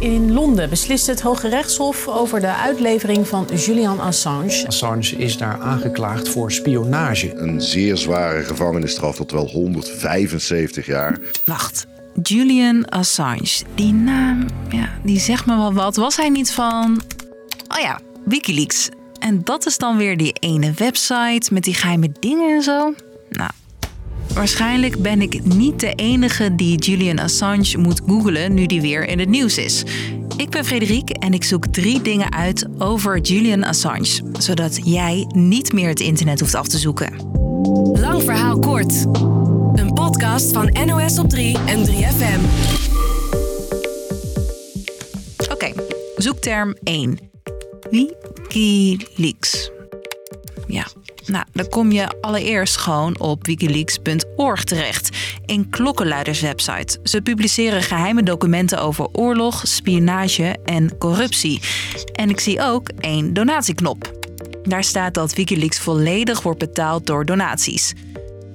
In Londen beslist het Hoge Rechtshof over de uitlevering van Julian Assange. Assange is daar aangeklaagd voor spionage. Een zeer zware gevangenisstraf tot wel 175 jaar. Wacht, Julian Assange. Die naam, ja, die zegt me wel wat. Was hij niet van. Oh ja, Wikileaks. En dat is dan weer die ene website met die geheime dingen en zo. Nou, waarschijnlijk ben ik niet de enige die Julian Assange moet googlen nu die weer in het nieuws is. Ik ben Frederik en ik zoek drie dingen uit over Julian Assange, zodat jij niet meer het internet hoeft af te zoeken. Lang verhaal kort. Een podcast van NOS op 3 en 3FM. Oké, zoekterm 1. Wikileaks. Ja, nou, dan kom je allereerst gewoon op wikileaks.org terecht. Een klokkenluiderswebsite. Ze publiceren geheime documenten over oorlog, spionage en corruptie. En ik zie ook één donatieknop. Daar staat dat Wikileaks volledig wordt betaald door donaties.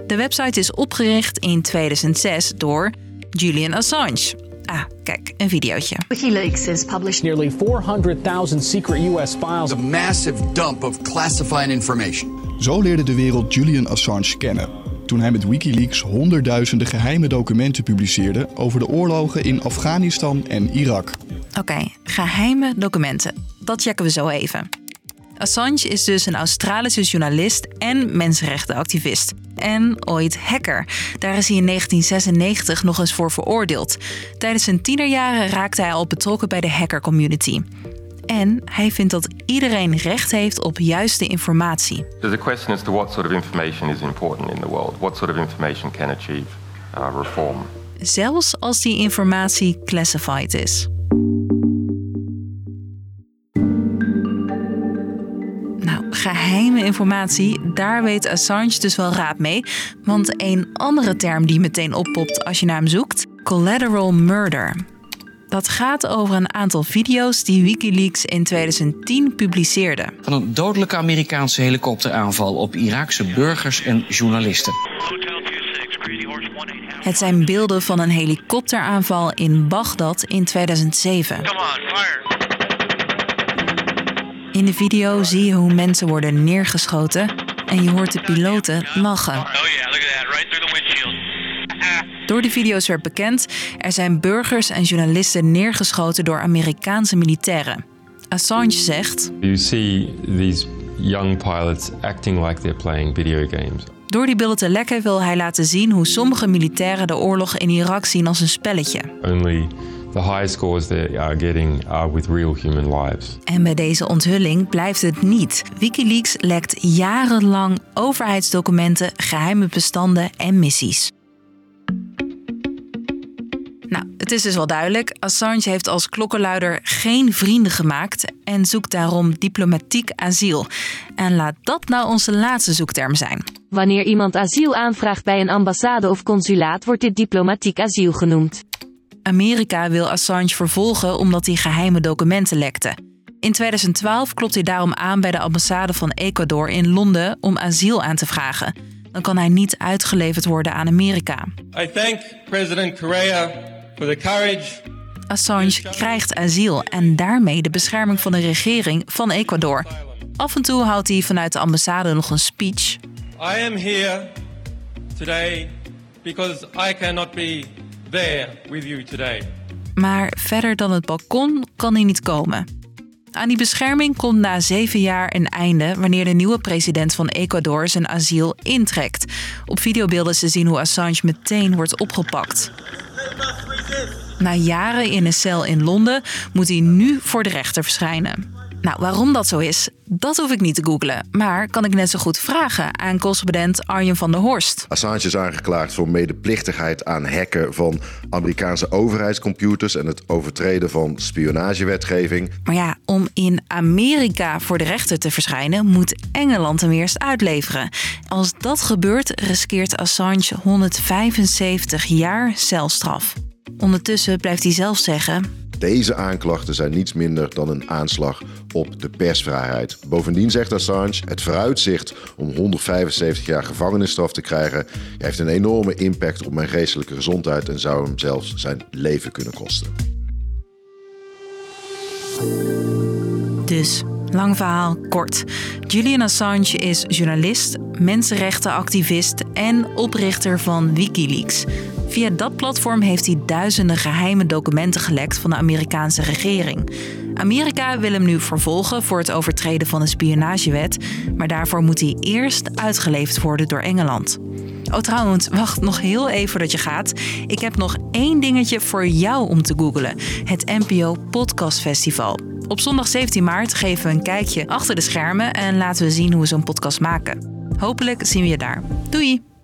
De website is opgericht in 2006 door Julian Assange. Ah, kijk, een videootje. WikiLeaks has published Nearly 400,000 secret US files. a massive dump of classified information. Zo leerde de wereld Julian Assange kennen. Toen hij met Wikileaks honderdduizenden geheime documenten publiceerde over de oorlogen in Afghanistan en Irak. Oké, geheime documenten. Dat checken we zo even. Assange is dus een Australische journalist en mensenrechtenactivist. En ooit hacker. Daar is hij in 1996 nog eens voor veroordeeld. Tijdens zijn tienerjaren raakte hij al betrokken bij de hackercommunity. En hij vindt dat iedereen recht heeft op juiste informatie. There's a question as to what sort of information is important in the world. What sort of information can achieve uh, reform. Zelfs als die informatie classified is. Geheime informatie, daar weet Assange dus wel raad mee. Want een andere term die meteen oppopt als je naar hem zoekt: collateral murder. Dat gaat over een aantal video's die Wikileaks in 2010 publiceerde. van een dodelijke Amerikaanse helikopteraanval op Iraakse burgers en journalisten. Het zijn beelden van een helikopteraanval in Bagdad in 2007. In de video zie je hoe mensen worden neergeschoten en je hoort de piloten lachen. Door de video's werd bekend, er zijn burgers en journalisten neergeschoten door Amerikaanse militairen. Assange zegt: You see these young pilots acting like they're playing video games. Door die beelden te lekken wil hij laten zien hoe sommige militairen de oorlog in Irak zien als een spelletje. Only the high scores they are getting are with real human lives. En bij deze onthulling blijft het niet. Wikileaks lekt jarenlang overheidsdocumenten, geheime bestanden en missies. Nou, het is dus wel duidelijk. Assange heeft als klokkenluider geen vrienden gemaakt en zoekt daarom diplomatiek asiel. En laat dat nou onze laatste zoekterm zijn. Wanneer iemand asiel aanvraagt bij een ambassade of consulaat, wordt dit diplomatiek asiel genoemd. Amerika wil Assange vervolgen omdat hij geheime documenten lekte. In 2012 klopt hij daarom aan bij de ambassade van Ecuador in Londen om asiel aan te vragen. Dan kan hij niet uitgeleverd worden aan Amerika. I thank President Correa for the courage Assange krijgt asiel en daarmee de bescherming van de regering van Ecuador. Af en toe houdt hij vanuit de ambassade nog een speech. I am here today because I cannot be with you today. Maar verder dan het balkon kan hij niet komen. Aan die bescherming komt na zeven jaar een einde wanneer de nieuwe president van Ecuador zijn asiel intrekt. Op videobeelden is te zien hoe Assange meteen wordt opgepakt. Na jaren in een cel in Londen moet hij nu voor de rechter verschijnen. Nou, waarom dat zo is, dat hoef ik niet te googlen. Maar kan ik net zo goed vragen aan correspondent Arjen van der Horst. Assange is aangeklaagd voor medeplichtigheid aan hacken van Amerikaanse overheidscomputers en het overtreden van spionagewetgeving. Maar ja, om in Amerika voor de rechter te verschijnen, moet Engeland hem eerst uitleveren. Als dat gebeurt, riskeert Assange 175 jaar celstraf. Ondertussen blijft hij zelf zeggen: Deze aanklachten zijn niets minder dan een aanslag op de persvrijheid. Bovendien zegt Assange: het vooruitzicht om 175 jaar gevangenisstraf te krijgen heeft een enorme impact op mijn geestelijke gezondheid en zou hem zelfs zijn leven kunnen kosten. Dus, lang verhaal, kort. Julian Assange is journalist, mensenrechtenactivist en oprichter van Wikileaks. Via dat platform heeft hij duizenden geheime documenten gelekt van de Amerikaanse regering. Amerika wil hem nu vervolgen voor het overtreden van de spionagewet, maar daarvoor moet hij eerst uitgeleverd worden door Engeland. Oh trouwens, wacht nog heel even dat je gaat. Ik heb nog één dingetje voor jou om te googlen. Het NPO Podcast Festival. Op zondag 17 maart geven we een kijkje achter de schermen en laten we zien hoe we zo'n podcast maken. Hopelijk zien we je daar. Doei!